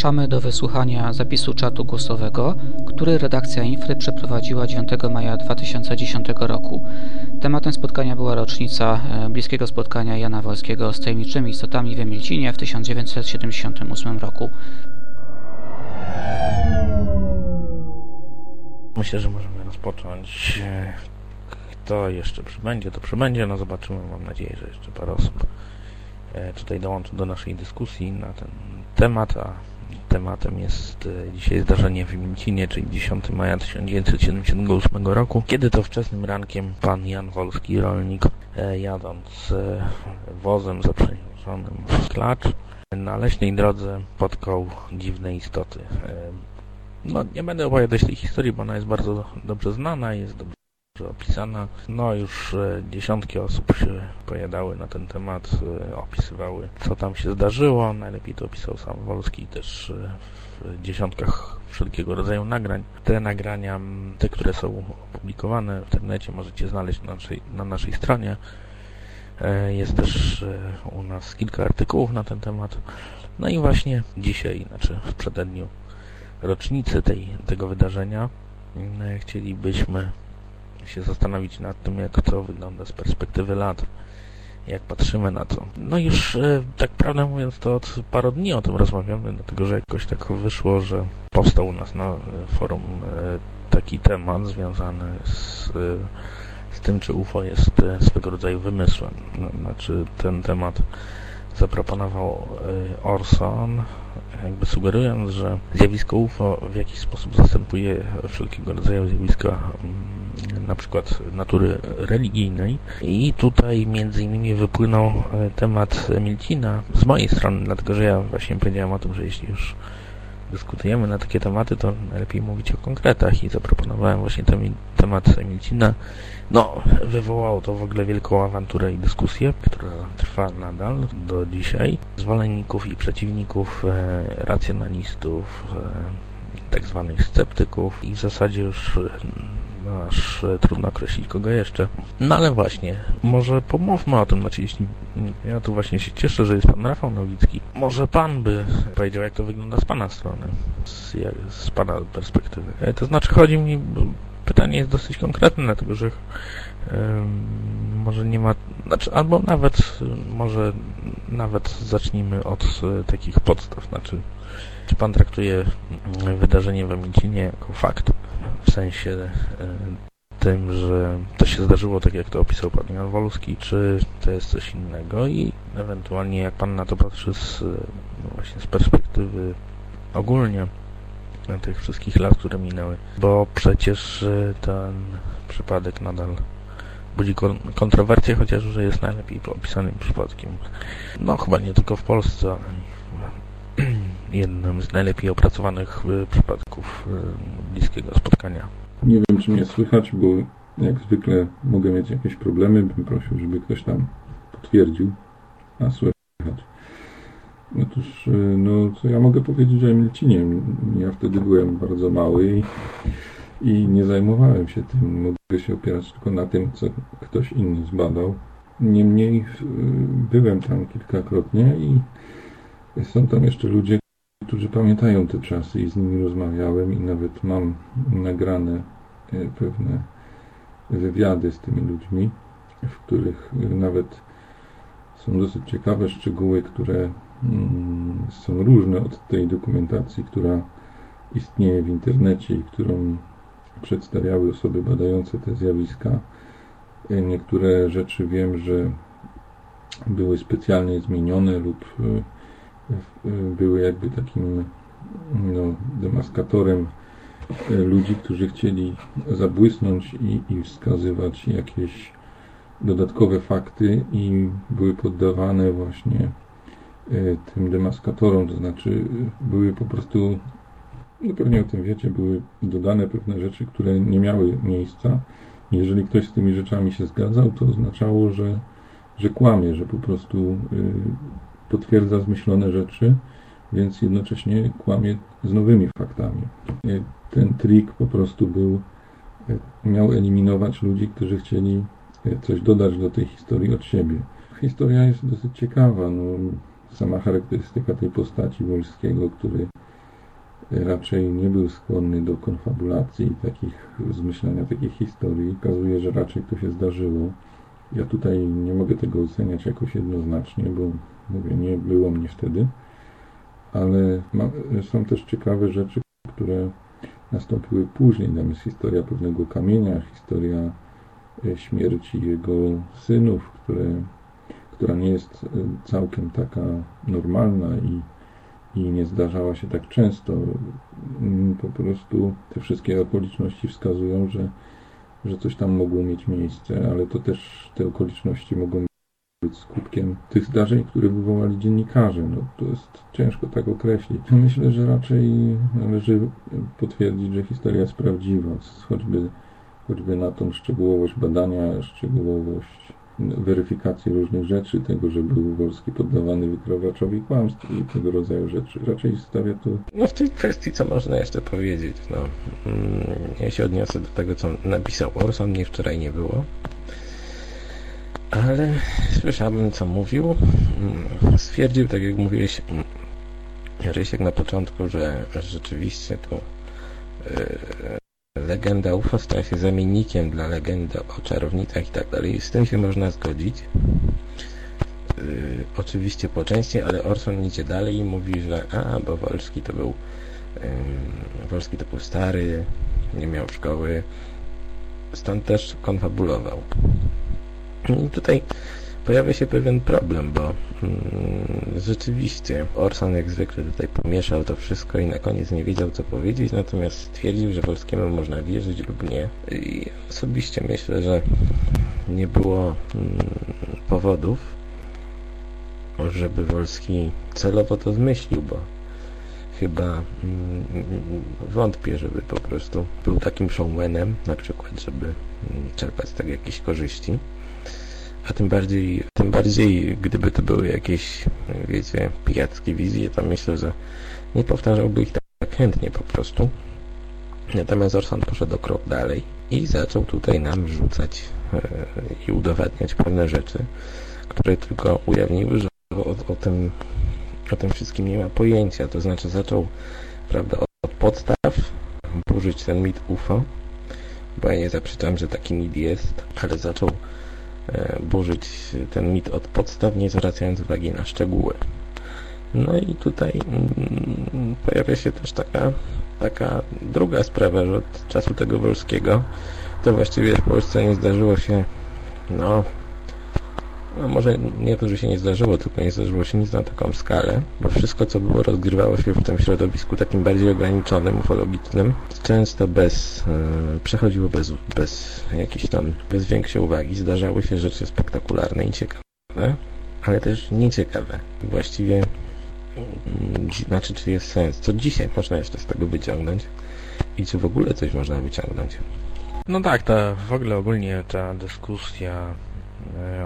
Zapraszamy do wysłuchania zapisu czatu głosowego, który redakcja Infry przeprowadziła 9 maja 2010 roku. Tematem spotkania była rocznica e, bliskiego spotkania Jana Wolskiego z tajemniczymi istotami w Emilcinie w 1978 roku. Myślę, że możemy rozpocząć. Kto jeszcze przybędzie, to przybędzie. No zobaczymy. Mam nadzieję, że jeszcze parę osób e, tutaj dołączy do naszej dyskusji na ten temat, a tematem jest e, dzisiaj zdarzenie w Mięcinie, czyli 10 maja 1978 roku, kiedy to wczesnym rankiem pan Jan Wolski, rolnik, e, jadąc wozem zaprzeniesionym w klacz, na leśnej drodze spotkał dziwne istoty. No, nie będę opowiadać tej historii, bo ona jest bardzo dobrze znana, jest dobrze opisana. No, już e, dziesiątki osób się pojedały na ten temat, e, opisywały, co tam się zdarzyło. Najlepiej to opisał sam Wolski też e, w dziesiątkach wszelkiego rodzaju nagrań. Te nagrania, te, które są opublikowane w internecie, możecie znaleźć na naszej, na naszej stronie. Jest też u nas kilka artykułów na ten temat. No i właśnie dzisiaj, znaczy w przededniu rocznicy tej, tego wydarzenia chcielibyśmy się zastanowić nad tym, jak to wygląda z perspektywy lat, jak patrzymy na to. No już e, tak prawdę mówiąc, to od paru dni o tym rozmawiamy, dlatego że jakoś tak wyszło, że powstał u nas na forum e, taki temat związany z, e, z tym, czy UFO jest swego rodzaju wymysłem. No, znaczy ten temat zaproponował Orson, jakby sugerując, że zjawisko UFO w jakiś sposób zastępuje wszelkiego rodzaju zjawiska mm, na przykład natury religijnej. I tutaj między innymi wypłynął e, temat Milcina z mojej strony, dlatego że ja właśnie powiedziałem o tym, że jeśli już dyskutujemy na takie tematy, to najlepiej mówić o konkretach i zaproponowałem właśnie ten temat Emilcina. No, wywołało to w ogóle wielką awanturę i dyskusję, która trwa nadal do dzisiaj. Zwolenników i przeciwników, e, racjonalistów, e, tak zwanych sceptyków i w zasadzie już no aż e, trudno określić kogo jeszcze. No ale właśnie, może pomówmy o tym, znaczy jeśli ja tu właśnie się cieszę, że jest pan Rafał Nowicki. Może pan by powiedział, jak to wygląda z pana strony, z, z pana perspektywy. E, to znaczy chodzi mi, pytanie jest dosyć konkretne, dlatego że może nie ma, znaczy, albo nawet, może nawet zacznijmy od e, takich podstaw, znaczy, czy pan traktuje wydarzenie w Emincinie jako fakt? W sensie e, tym, że to się zdarzyło tak, jak to opisał pan Jan Wolski, czy to jest coś innego i ewentualnie jak pan na to patrzy z, no właśnie z perspektywy ogólnie tych wszystkich lat, które minęły, bo przecież e, ten przypadek nadal budzi kontrowersje, chociaż że jest najlepiej opisanym przypadkiem. No chyba nie tylko w Polsce, ale jednym z najlepiej opracowanych e, przypadków e, bliskiego spotkania. Nie wiem, czy mnie słychać, bo jak zwykle mogę mieć jakieś problemy. Bym prosił, żeby ktoś tam potwierdził, a słychać. Otóż, e, no, co ja mogę powiedzieć o Emilcinie? Ja wtedy byłem bardzo mały i, i nie zajmowałem się tym. Mogę się opierać tylko na tym, co ktoś inny zbadał. Niemniej byłem tam kilkakrotnie i są tam jeszcze ludzie, którzy pamiętają te czasy i z nimi rozmawiałem i nawet mam nagrane e, pewne wywiady z tymi ludźmi, w których nawet są dosyć ciekawe szczegóły, które mm, są różne od tej dokumentacji, która istnieje w internecie i którą przedstawiały osoby badające te zjawiska. E, niektóre rzeczy wiem, że były specjalnie zmienione lub e, były jakby takim no, demaskatorem e, ludzi, którzy chcieli zabłysnąć i, i wskazywać jakieś dodatkowe fakty i były poddawane właśnie e, tym demaskatorom, to znaczy były po prostu, no pewnie o tym wiecie, były dodane pewne rzeczy, które nie miały miejsca. Jeżeli ktoś z tymi rzeczami się zgadzał, to oznaczało, że, że kłamie, że po prostu y, potwierdza zmyślone rzeczy, więc jednocześnie kłamie z nowymi faktami. E, ten trik po prostu był, e, miał eliminować ludzi, którzy chcieli e, coś dodać do tej historii od siebie. Historia jest dosyć ciekawa. No, sama charakterystyka tej postaci Wolskiego, który raczej nie był skłonny do konfabulacji takich, zmyślania takich historii, kazuje, że raczej to się zdarzyło. Ja tutaj nie mogę tego oceniać jakoś jednoznacznie, bo mówię, nie było mnie wtedy, ale ma, są też ciekawe rzeczy, które nastąpiły później. Tam jest historia pewnego kamienia, historia e, śmierci jego synów, które, która nie jest e, całkiem taka normalna i, i nie zdarzała się tak często. Mm, po prostu te wszystkie okoliczności wskazują, że, że coś tam mogło mieć miejsce, ale to też te okoliczności mogą być skutkiem tych zdarzeń, które wywołali dziennikarze. No, to jest ciężko tak określić. Myślę, że raczej należy potwierdzić, że historia jest prawdziwa, choćby, choćby na tą szczegółowość badania, szczegółowość weryfikacji różnych rzeczy, tego, że był Wolski poddawany wykrowaczowi kłamstw i tego rodzaju rzeczy. Raczej stawia to... No w tej kwestii co można jeszcze powiedzieć? No, mm, ja się odniosę do tego, co napisał Orson, mnie wczoraj nie było. Ale słyszałem, co mówił. Stwierdził, tak jak mówiłeś, Rysiek na początku, że rzeczywiście to yy, legenda UFO stała się zamiennikiem dla legendy o czarownicach i tak dalej. Z tym się można zgodzić. Yy, oczywiście po części, ale Orson idzie dalej i mówi, że a, bo Wolski to był Wolski to był stary, nie miał szkoły, stąd też konfabulował. I tutaj pojawia się pewien problem, bo mm, rzeczywiście Orson jak zwykle tutaj pomieszał to wszystko i na koniec nie wiedział co powiedzieć, natomiast stwierdził, że Wolskiemu można wierzyć lub nie. I osobiście myślę, że nie było mm, powodów, żeby Wolski celowo to zmyślił, bo chyba mm, wątpię, żeby po prostu był takim showmanem, na przykład, żeby czerpać z tego jakieś korzyści. A tym bardziej, tym bardziej, gdyby to były jakieś, wiecie, pijackie wizje, to myślę, że nie powtarzałby ich tak chętnie po prostu. Natomiast Orson poszedł o krok dalej i zaczął tutaj nam rzucać e, i udowadniać pewne rzeczy, które tylko ujawniły, że o, o, tym, o tym wszystkim nie ma pojęcia. To znaczy zaczął, prawda, od podstaw burzyć ten mit UFO, bo ja nie zaprzeczam, że taki mit jest, ale zaczął burzyć ten mit od podstaw, nie zwracając uwagi na szczegóły. No i tutaj mm, pojawia się też taka, taka druga sprawa, że od czasu tego Wolskiego to właściwie w Polsce nie zdarzyło się no no może nie to, że się nie zdarzyło, tylko nie zdarzyło się nic na taką skalę, bo wszystko, co było, rozgrywało się w tym środowisku takim bardziej ograniczonym, ufologicznym, często bez, e, przechodziło bez, bez jakiejś tam, bez większej uwagi. Zdarzały się rzeczy spektakularne i ciekawe, ale też nieciekawe. Właściwie, mm, znaczy, czy jest sens? Co dzisiaj można jeszcze z tego wyciągnąć? I czy w ogóle coś można wyciągnąć? No tak, ta w ogóle ogólnie ta dyskusja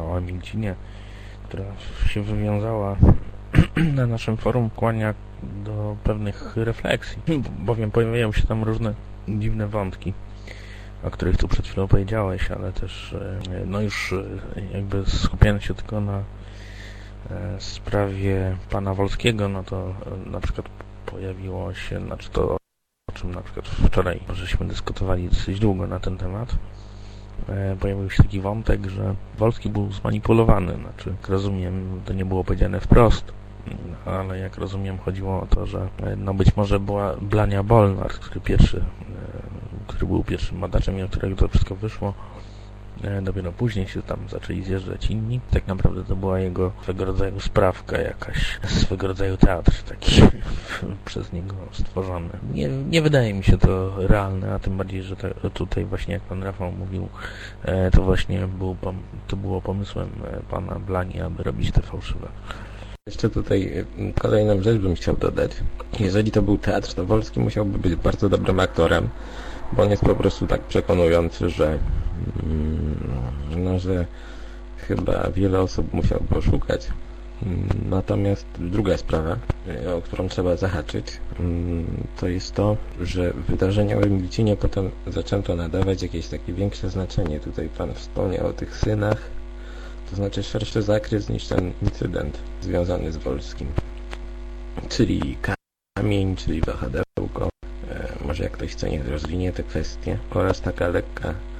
o Emilcinie, która się wywiązała na naszym forum, kłania do pewnych refleksji, bowiem pojawiają się tam różne dziwne wątki, o których tu przed chwilą powiedziałeś, ale też e, no już e, jakby skupiając się tylko na sprawie pana Wolskiego, no to na przykład pojawiło się, znaczy to o czym na przykład wczoraj żeśmy dyskutowali dosyć długo na ten temat, E, pojawił się taki wątek, że Wolski był zmanipulowany. Znaczy, jak rozumiem, to nie było powiedziane wprost, ale jak rozumiem, chodziło o to, że e, no być może była Blania Bolnar, który pierwszy, e, który był pierwszym badaczem i od którego to wszystko wyszło, Dopiero później się tam zaczęli zjeżdżać inni. Tak naprawdę to była jego swego rodzaju sprawka jakaś, swego rodzaju teatr taki przez niego stworzony. Nie, nie wydaje mi się to realne, a tym bardziej, że tutaj właśnie jak pan Rafał mówił, e, to właśnie był, to było pomysłem e, pana Blani, aby robić te fałszywe. Jeszcze tutaj e, kolejną rzecz bym chciał dodać. Jeżeli to był teatr, to Wolski musiałby być bardzo dobrym aktorem, bo on jest po prostu tak przekonujący, że no, że chyba wiele osób musiał poszukać. Mm, natomiast druga sprawa, o którą trzeba zahaczyć, mm, to jest to, że wydarzenia w Emilcinie potem zaczęto nadawać jakieś takie większe znaczenie. Tutaj Pan wspomniał o tych synach, to znaczy szerszy zakres niż ten incydent związany z Wolskim. Czyli kamień, czyli wahadełko, e, może jak ktoś chce, niech rozwinie te kwestie, oraz taka lekka e,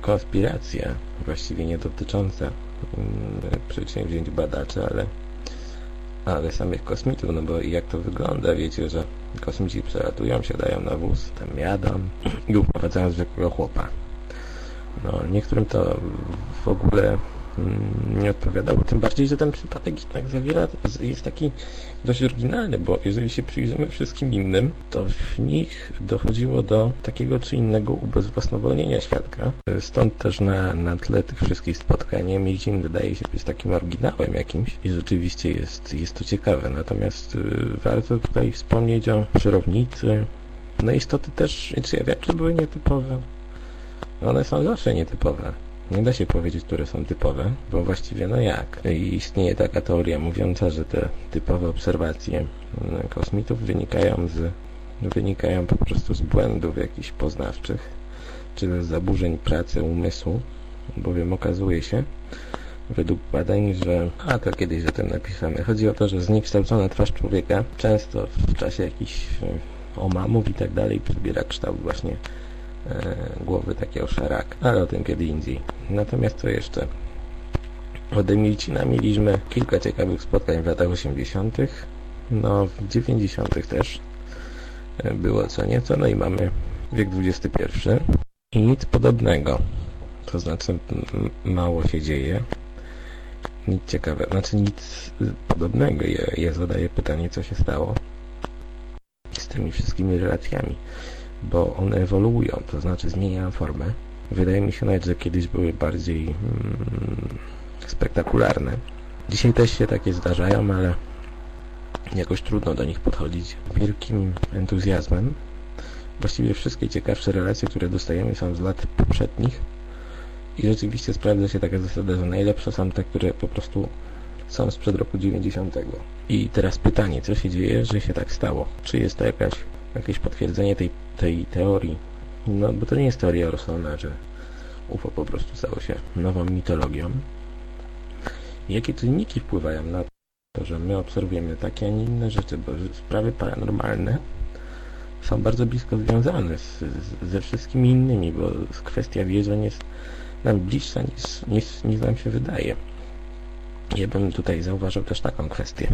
konspiracja, właściwie nie dotycząca mm, przedsięwzięć badaczy, ale, ale samych kosmitów, no bo jak to wygląda, wiecie, że kosmici przelatują, siadają na wóz, tam jadą i uprowadzają zwykłego chłopa. No, niektórym to w ogóle nie odpowiadało. Tym bardziej, że ten przypadek tak zawiera, jest taki dość oryginalny, bo jeżeli się przyjrzymy wszystkim innym, to w nich dochodziło do takiego czy innego ubezwłasnowolnienia świadka. Stąd też na, na tle tych wszystkich spotkań Miedzin wydaje się być takim oryginałem jakimś i rzeczywiście jest, jest to ciekawe. Natomiast y, warto tutaj wspomnieć o czarownicy. No istoty też, czy ja wiem, że były nietypowe. One są zawsze nietypowe. Nie da się powiedzieć, które są typowe, bo właściwie no jak? I istnieje taka teoria mówiąca, że te typowe obserwacje mm, kosmitów wynikają z wynikają po prostu z błędów jakichś poznawczych, czy z zaburzeń pracy umysłu, bowiem okazuje się, według badań, że, a to kiedyś o tym napisamy, chodzi o to, że zniekształcona twarz człowieka często w czasie jakichś e, omamów i tak dalej przybiera kształt właśnie głowy takiego szaraka, ale o tym kiedy indziej. Natomiast co jeszcze? Od Emilcina mieliśmy kilka ciekawych spotkań w latach 80., no w 90. też e, było co nieco, no i mamy wiek XXI i nic podobnego. To znaczy mało się dzieje. Nic ciekawego, znaczy nic podobnego. Ja, ja zadaję pytanie, co się stało z tymi wszystkimi relacjami bo one ewoluują, to znaczy zmieniają formę. Wydaje mi się nawet, że kiedyś były bardziej mm, spektakularne. Dzisiaj też się takie zdarzają, ale jakoś trudno do nich podchodzić wielkim entuzjazmem. Właściwie wszystkie ciekawsze relacje, które dostajemy są z lat poprzednich i rzeczywiście sprawdza się taka zasada, że najlepsze są te, które po prostu są sprzed roku 90. I teraz pytanie, co się dzieje, że się tak stało? Czy jest to jakaś jakieś potwierdzenie tej, tej teorii. No, bo to nie jest teoria Rosona, że UFO po prostu stało się nową mitologią. Jakie czynniki wpływają na to, że my obserwujemy takie, a nie inne rzeczy, bo sprawy paranormalne są bardzo blisko związane z, z, ze wszystkimi innymi, bo kwestia wierzeń jest nam bliższa niż, niż, niż nam się wydaje. Ja bym tutaj zauważył też taką kwestię.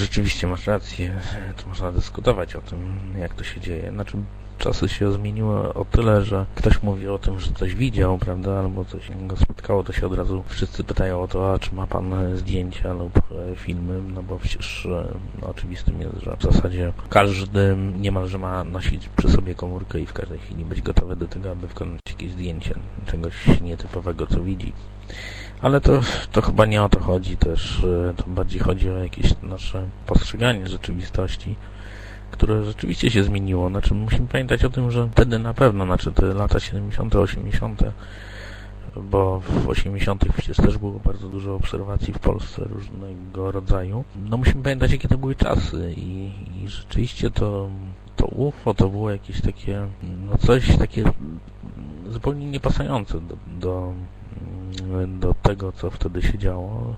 Rzeczywiście masz rację, to można dyskutować o tym, jak to się dzieje. Znaczy, czasy się zmieniły o tyle, że ktoś mówi o tym, że coś widział, prawda, albo coś go spotkało, to się od razu wszyscy pytają o to, a czy ma pan zdjęcia lub e, filmy, no bo przecież no, oczywistym jest, że w zasadzie każdy niemalże ma nosić przy sobie komórkę i w każdej chwili być gotowy do tego, aby wykonać jakieś zdjęcie czegoś nietypowego, co widzi. Ale to, to chyba nie o to chodzi też, e, to bardziej chodzi o jakieś nasze postrzeganie rzeczywistości, które rzeczywiście się zmieniło. Znaczy musimy pamiętać o tym, że wtedy na pewno, znaczy te lata 70., 80., bo w 80. przecież też było bardzo dużo obserwacji w Polsce różnego rodzaju. No musimy pamiętać, jakie to były czasy i, i rzeczywiście to, to UFO to było jakieś takie, no coś takie zupełnie niepasujące do, do do tego, co wtedy się działo.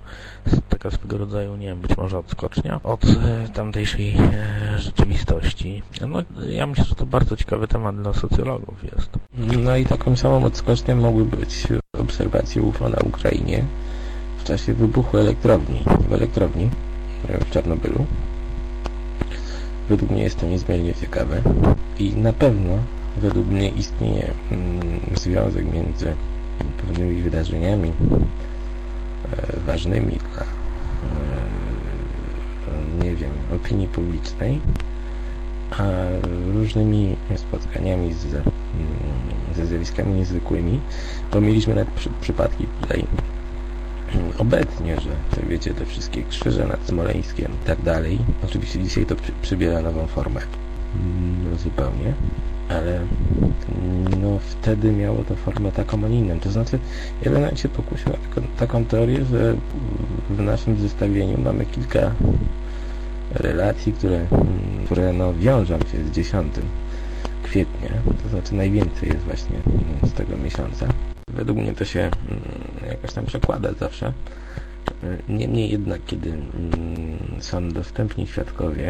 Taka swego rodzaju, nie wiem, być może odskocznia od e, tamtejszej e, rzeczywistości. No, ja myślę, że to bardzo ciekawy temat dla socjologów jest. No i taką samą odskocznią mogły być obserwacje UFO na Ukrainie w czasie wybuchu elektrowni, w elektrowni w Czarnobylu. Według mnie jest to niezmiernie ciekawe i na pewno według mnie istnieje mm, związek między pewnymi wydarzeniami e, ważnymi dla e, nie wiem, opinii publicznej, a różnymi spotkaniami z, mm, ze zjawiskami niezwykłymi, bo mieliśmy nawet przy, przypadki tutaj mm, obecnie, że wiecie, te wszystkie krzyże nad Smoleńskiem i tak dalej. Oczywiście dzisiaj to przy, przybiera nową formę no, zupełnie ale no wtedy miało to formę taką, a nie inną. To znaczy, ja bym się pokusił na taką, taką teorię, że w naszym zestawieniu mamy kilka relacji, które, które no, wiążą się z 10 kwietnia, to znaczy najwięcej jest właśnie z tego miesiąca. według mnie to się mm, jakoś tam przekłada zawsze. Niemniej jednak, kiedy mm, są dostępni świadkowie,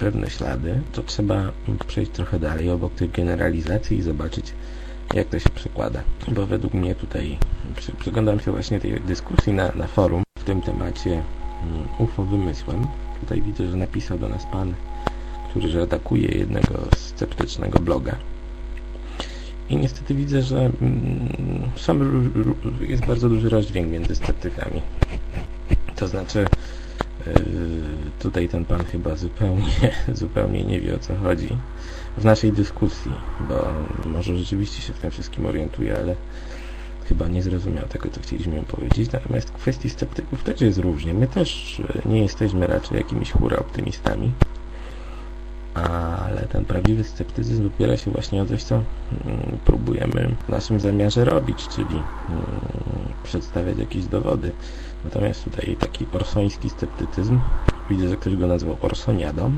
pewne ślady, to trzeba przejść trochę dalej obok tych generalizacji i zobaczyć, jak to się przekłada. Bo według mnie tutaj przy, przyglądam się właśnie tej dyskusji na, na forum w tym temacie mm, UFO wymysłem. Tutaj widzę, że napisał do nas pan, który atakuje jednego sceptycznego bloga. I niestety widzę, że mm, jest bardzo duży rozdźwięk między sceptykami. To znaczy, tutaj ten pan chyba zupełnie, zupełnie nie wie o co chodzi w naszej dyskusji, bo może rzeczywiście się w tym wszystkim orientuje, ale chyba nie zrozumiał tego, co chcieliśmy mu powiedzieć. Natomiast w kwestii sceptyków też jest różnie. My też nie jesteśmy raczej jakimiś hura optymistami ale ten prawdziwy sceptycyzm opiera się właśnie o coś, co mm, próbujemy w naszym zamiarze robić, czyli mm, przedstawiać jakieś dowody. Natomiast tutaj taki orsoński sceptycyzm, widzę, że ktoś go nazwał orsoniadą,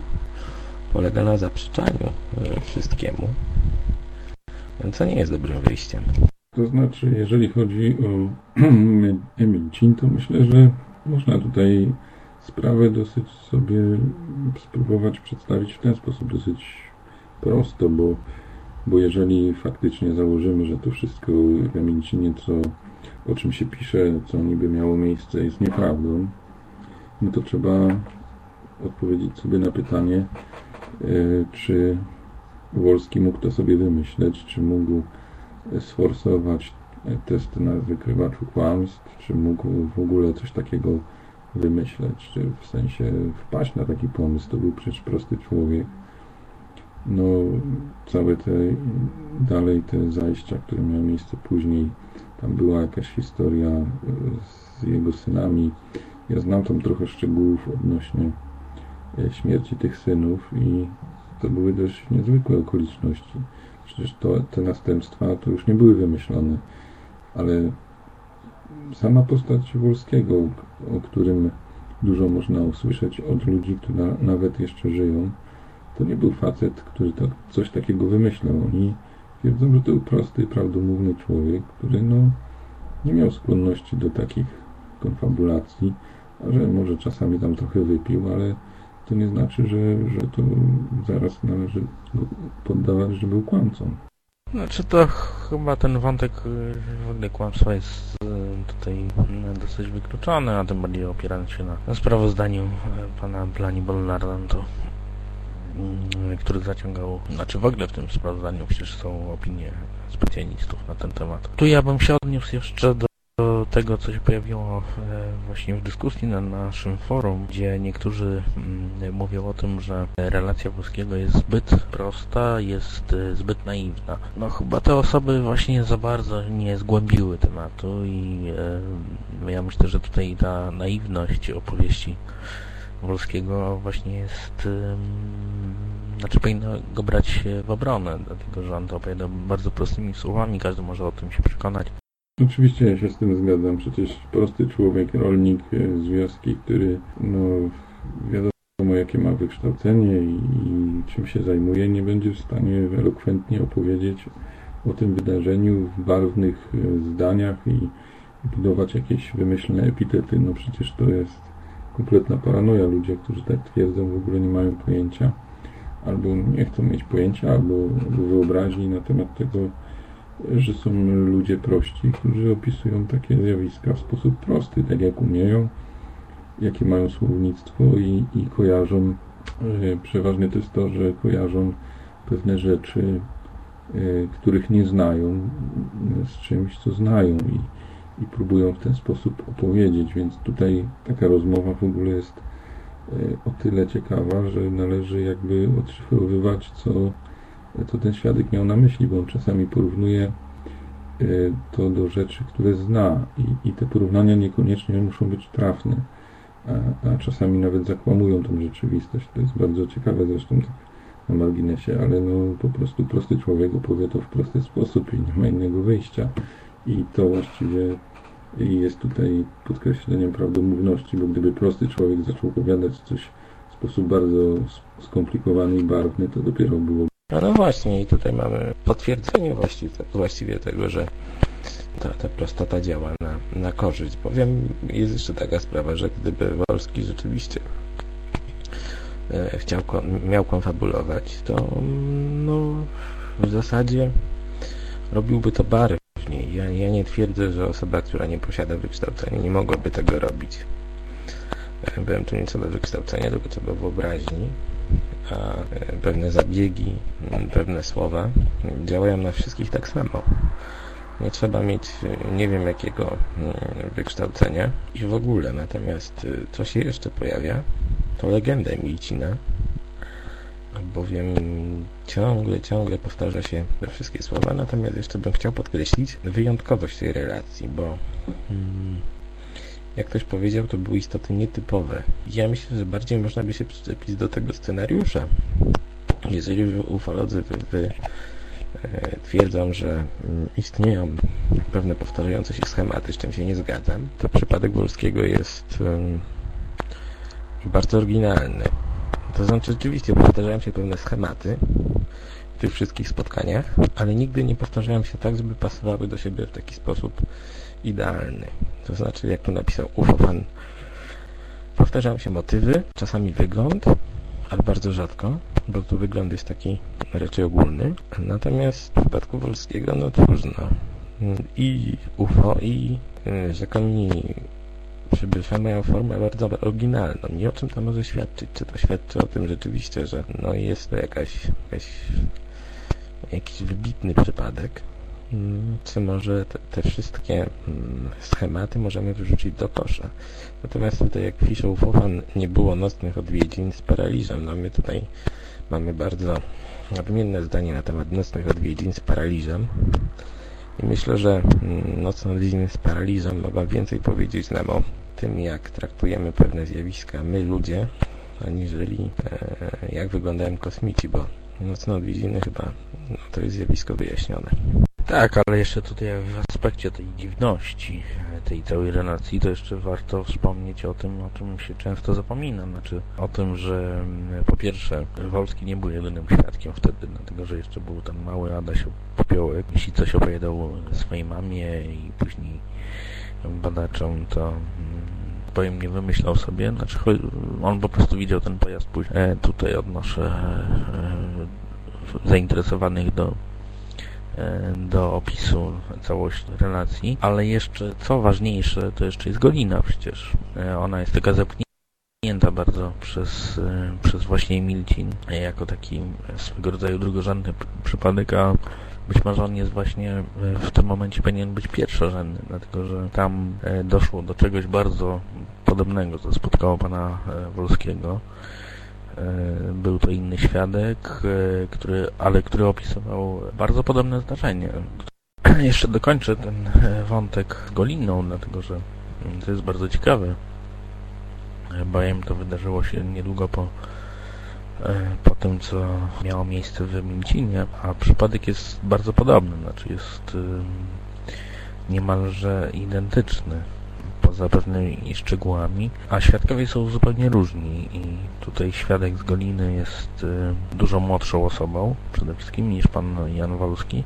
polega na zaprzeczaniu e, wszystkiemu, co nie jest dobrym wyjściem. To znaczy, jeżeli chodzi o Emilcin, to myślę, że można tutaj sprawę dosyć sobie spróbować przedstawić w ten sposób dosyć prosto, bo, bo jeżeli faktycznie założymy, że to wszystko w Emilcinie, co, o czym się pisze, co niby miało miejsce, jest nieprawdą, no to trzeba odpowiedzieć sobie na pytanie, e, czy Wolski mógł to sobie wymyśleć, czy mógł sforsować test na wykrywaczu kłamstw, czy mógł w ogóle coś takiego wymyśleć, czy w sensie wpaść na taki pomysł. To był przecież prosty człowiek. No, całe te, dalej te zajścia, które miały miejsce później, tam była jakaś historia e, z jego synami. Ja znam tam trochę szczegółów odnośnie e, śmierci tych synów i to były dość niezwykłe okoliczności. Przecież to, te następstwa to już nie były wymyślone, ale sama postać Wolskiego, o którym dużo można usłyszeć od ludzi, którzy nawet jeszcze żyją, to nie był facet, który coś takiego wymyślał. Oni twierdzą, że to był prosty, prawdomówny człowiek, który no, nie miał skłonności do takich konfabulacji, a że może czasami tam trochę wypił, ale to nie znaczy, że, że to zaraz należy poddawać, że był kłamcą. Znaczy to chyba ten wątek y, w ogóle kłamstwa jest y, tutaj y, dosyć wykluczony, a tym bardziej opierając się na sprawozdaniu pana Blani Bolnarda, to który zaciągał, znaczy w ogóle w tym sprawozdaniu przecież są opinie specjalistów na ten temat. Tu ja bym się odniósł jeszcze do do tego, co się pojawiło e, właśnie w dyskusji na naszym forum, gdzie niektórzy mm, mówią o tym, że relacja Polskiego jest zbyt prosta, jest e, zbyt naiwna. No chyba te osoby właśnie za bardzo nie zgłębiły tematu i e, ja myślę, że tutaj ta naiwność opowieści Wolskiego właśnie jest znaczy powinno go brać w obronę, dlatego że on to opowiada bardzo prostymi słowami, każdy może o tym się przekonać. Oczywiście ja się z tym zgadzam. Przecież prosty człowiek, rolnik z wioski, który no, wiadomo jakie ma wykształcenie i, i czym się zajmuje, nie będzie w stanie elokwentnie opowiedzieć o tym wydarzeniu w barwnych e, zdaniach i budować jakieś wymyślne epitety. No przecież to jest kompletna paranoja. Ludzie, którzy tak twierdzą, w ogóle nie mają pojęcia albo nie chcą mieć pojęcia, albo, albo wyobraźni na temat tego, że są ludzie prości, którzy opisują takie zjawiska w sposób prosty, tak jak umieją, jakie mają słownictwo i, i kojarzą. E, przeważnie to jest to, że kojarzą pewne rzeczy, e, których nie znają, z czymś, co znają i, i próbują w ten sposób opowiedzieć, więc tutaj taka rozmowa w ogóle jest e, o tyle ciekawa, że należy jakby odszyfrowywać, co to ten świadek miał na myśli, bo on czasami porównuje e, to do rzeczy, które zna i, i te porównania niekoniecznie muszą być trafne, a, a, czasami nawet zakłamują tą rzeczywistość. To jest bardzo ciekawe zresztą tak na marginesie, ale no po prostu prosty człowiek opowie to w prosty sposób i nie ma innego wyjścia. I to właściwie jest tutaj podkreśleniem prawdomówności, bo gdyby prosty człowiek zaczął opowiadać coś w sposób bardzo skomplikowany i barwny, to dopiero było no, no właśnie, i tutaj mamy potwierdzenie właściwie, właściwie tego, że ta, ta prostota działa na, na korzyść. Powiem, jest jeszcze taka sprawa, że gdyby Wolski rzeczywiście e, chciał, miał konfabulować, to mm, no, w zasadzie robiłby to barwniej. Ja, ja nie twierdzę, że osoba, która nie posiada wykształcenia, nie mogłaby tego robić. E, byłem tu nie co do wykształcenia, tylko co do wyobraźni, pewne zabiegi, pewne słowa działają na wszystkich tak samo. Nie trzeba mieć nie wiem jakiego wykształcenia i w ogóle. Natomiast co się jeszcze pojawia, to legenda Emilcina, bowiem ciągle, ciągle powtarza się te wszystkie słowa, natomiast jeszcze bym chciał podkreślić wyjątkowość tej relacji, bo hmm, jak ktoś powiedział, to były istoty nietypowe. Ja myślę, że bardziej można by się przyczepić do tego scenariusza. Jeżeli ufolodzy wy, wy e, twierdzą, że mm, istnieją pewne powtarzające się schematy, z czym się nie zgadzam, to przypadek Wolskiego jest bardzo oryginalny. To znaczy, rzeczywiście powtarzają się pewne schematy w tych wszystkich spotkaniach, ale nigdy nie powtarzają się tak, żeby pasowały do siebie w taki sposób idealny. To znaczy, jak tu napisał Ufofan, powtarzają się motywy, czasami wygląd, ale bardzo rzadko, bo tu wygląd jest taki raczej ogólny. Natomiast w przypadku Wolskiego, no trudno. I UFO, i y, rzekomi przybysze mają formę bardzo oryginalną. I o czym to może świadczyć? Czy to świadczy o tym rzeczywiście, że no jest to jakaś, jakaś jakiś wybitny przypadek? Mm, czy może te, te, wszystkie mm, schematy możemy wyrzucić do kosza. Natomiast tutaj, jak pisze Fofan, nie było nocnych odwiedzin z paraliżem. No my tutaj mamy bardzo odmienne zdanie na temat nocnych odwiedzin z paraliżem. I myślę, że mm, nocne odwiedziny z paraliżem mogą więcej powiedzieć nam o tym, jak traktujemy pewne zjawiska my, ludzie, aniżeli e, jak wyglądają kosmici, bo nocne odwiedziny chyba no, to jest zjawisko wyjaśnione. Tak, ale jeszcze tutaj w aspekcie tej dziwności, tej całej relacji, to jeszcze warto wspomnieć o tym, o czym się często zapomina. Znaczy o tym, że mm, po pierwsze Wolski nie był jedynym świadkiem wtedy, dlatego że jeszcze był ten mały Adaś Popiołek. Jeśli coś opowiadał swojej mamie i później badaczom, to mm, powiem, nie wymyślał sobie, znaczy on po prostu widział ten pojazd później. E, tutaj odnoszę e, zainteresowanych do E, do opisu całości relacji, ale jeszcze, co ważniejsze, to jeszcze jest Golina przecież. E, ona jest taka zepchnięta bardzo przez, e, przez właśnie Emilcin jako taki swego rodzaju drugorzędny przypadek, a być może on jest właśnie w tym momencie powinien być pierwszorzędny, dlatego że tam doszło do czegoś bardzo podobnego, co spotkało pana Wolskiego. E, był to inny świadek, e, który, ale który opisywał bardzo podobne zdarzenie. Jeszcze dokończę ten e, wątek z Goliną, dlatego że mm, to jest bardzo ciekawe. Bowiem to wydarzyło się niedługo po, po tym, co miało miejsce w Mięcinie, a przypadek jest bardzo podobny, znaczy jest niemalże identyczny poza pewnymi szczegółami, a świadkowie są zupełnie różni i tutaj świadek z Goliny jest y, dużo młodszą osobą, przede wszystkim niż pan Jan Wolski,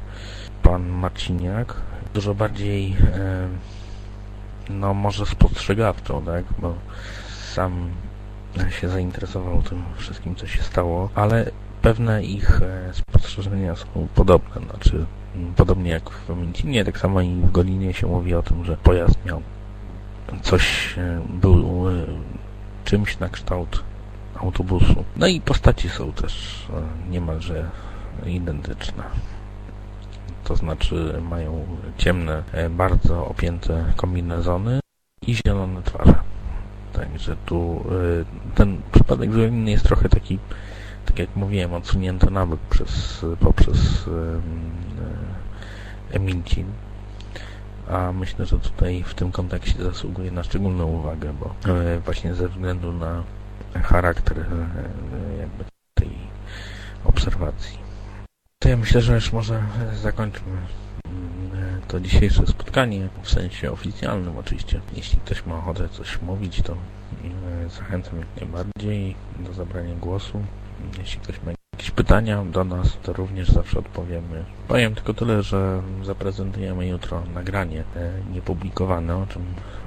pan Marciniak, dużo bardziej y, no może spostrzegawczą, tak, bo sam się zainteresował tym wszystkim, co się stało, ale pewne ich e, spostrzeżenia są podobne, znaczy podobnie jak w Mięcinie, tak samo i w Golinie się mówi o tym, że pojazd miał coś e, był e, czymś na kształt autobusu. No i postaci są też e, niemalże identyczne. To znaczy mają ciemne, bardzo opięte kombinezony i zielone twarze. Także tu ten przypadek inny jest trochę taki, tak jak mówiłem, odsunięty nawet przez, poprzez Emilcin a myślę, że tutaj w tym kontekście zasługuje na szczególną uwagę, bo e, właśnie ze względu na charakter e, jakby tej obserwacji. To ja myślę, że już może zakończmy mm, to dzisiejsze spotkanie w sensie oficjalnym oczywiście. Jeśli ktoś ma ochotę coś mówić, to e, zachęcam jak najbardziej do zabrania głosu. Jeśli ktoś ma jakieś pytania do nas, to również zawsze odpowiemy. Powiem tylko tyle, że zaprezentujemy jutro nagranie e, niepublikowane, o czym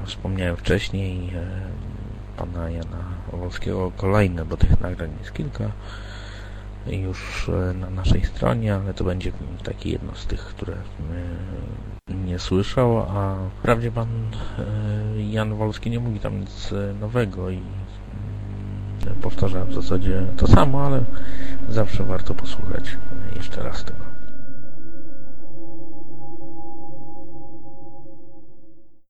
wspomniałem wcześniej. E, pana Jana Owolskiego kolejne, bo tych nagrań jest kilka już e, na naszej stronie, ale to będzie takie jedno z tych, które nie słyszał, a wprawdzie pan Jan Wolski nie mówi tam nic nowego i powtarza w zasadzie to samo, ale zawsze warto posłuchać jeszcze raz tego.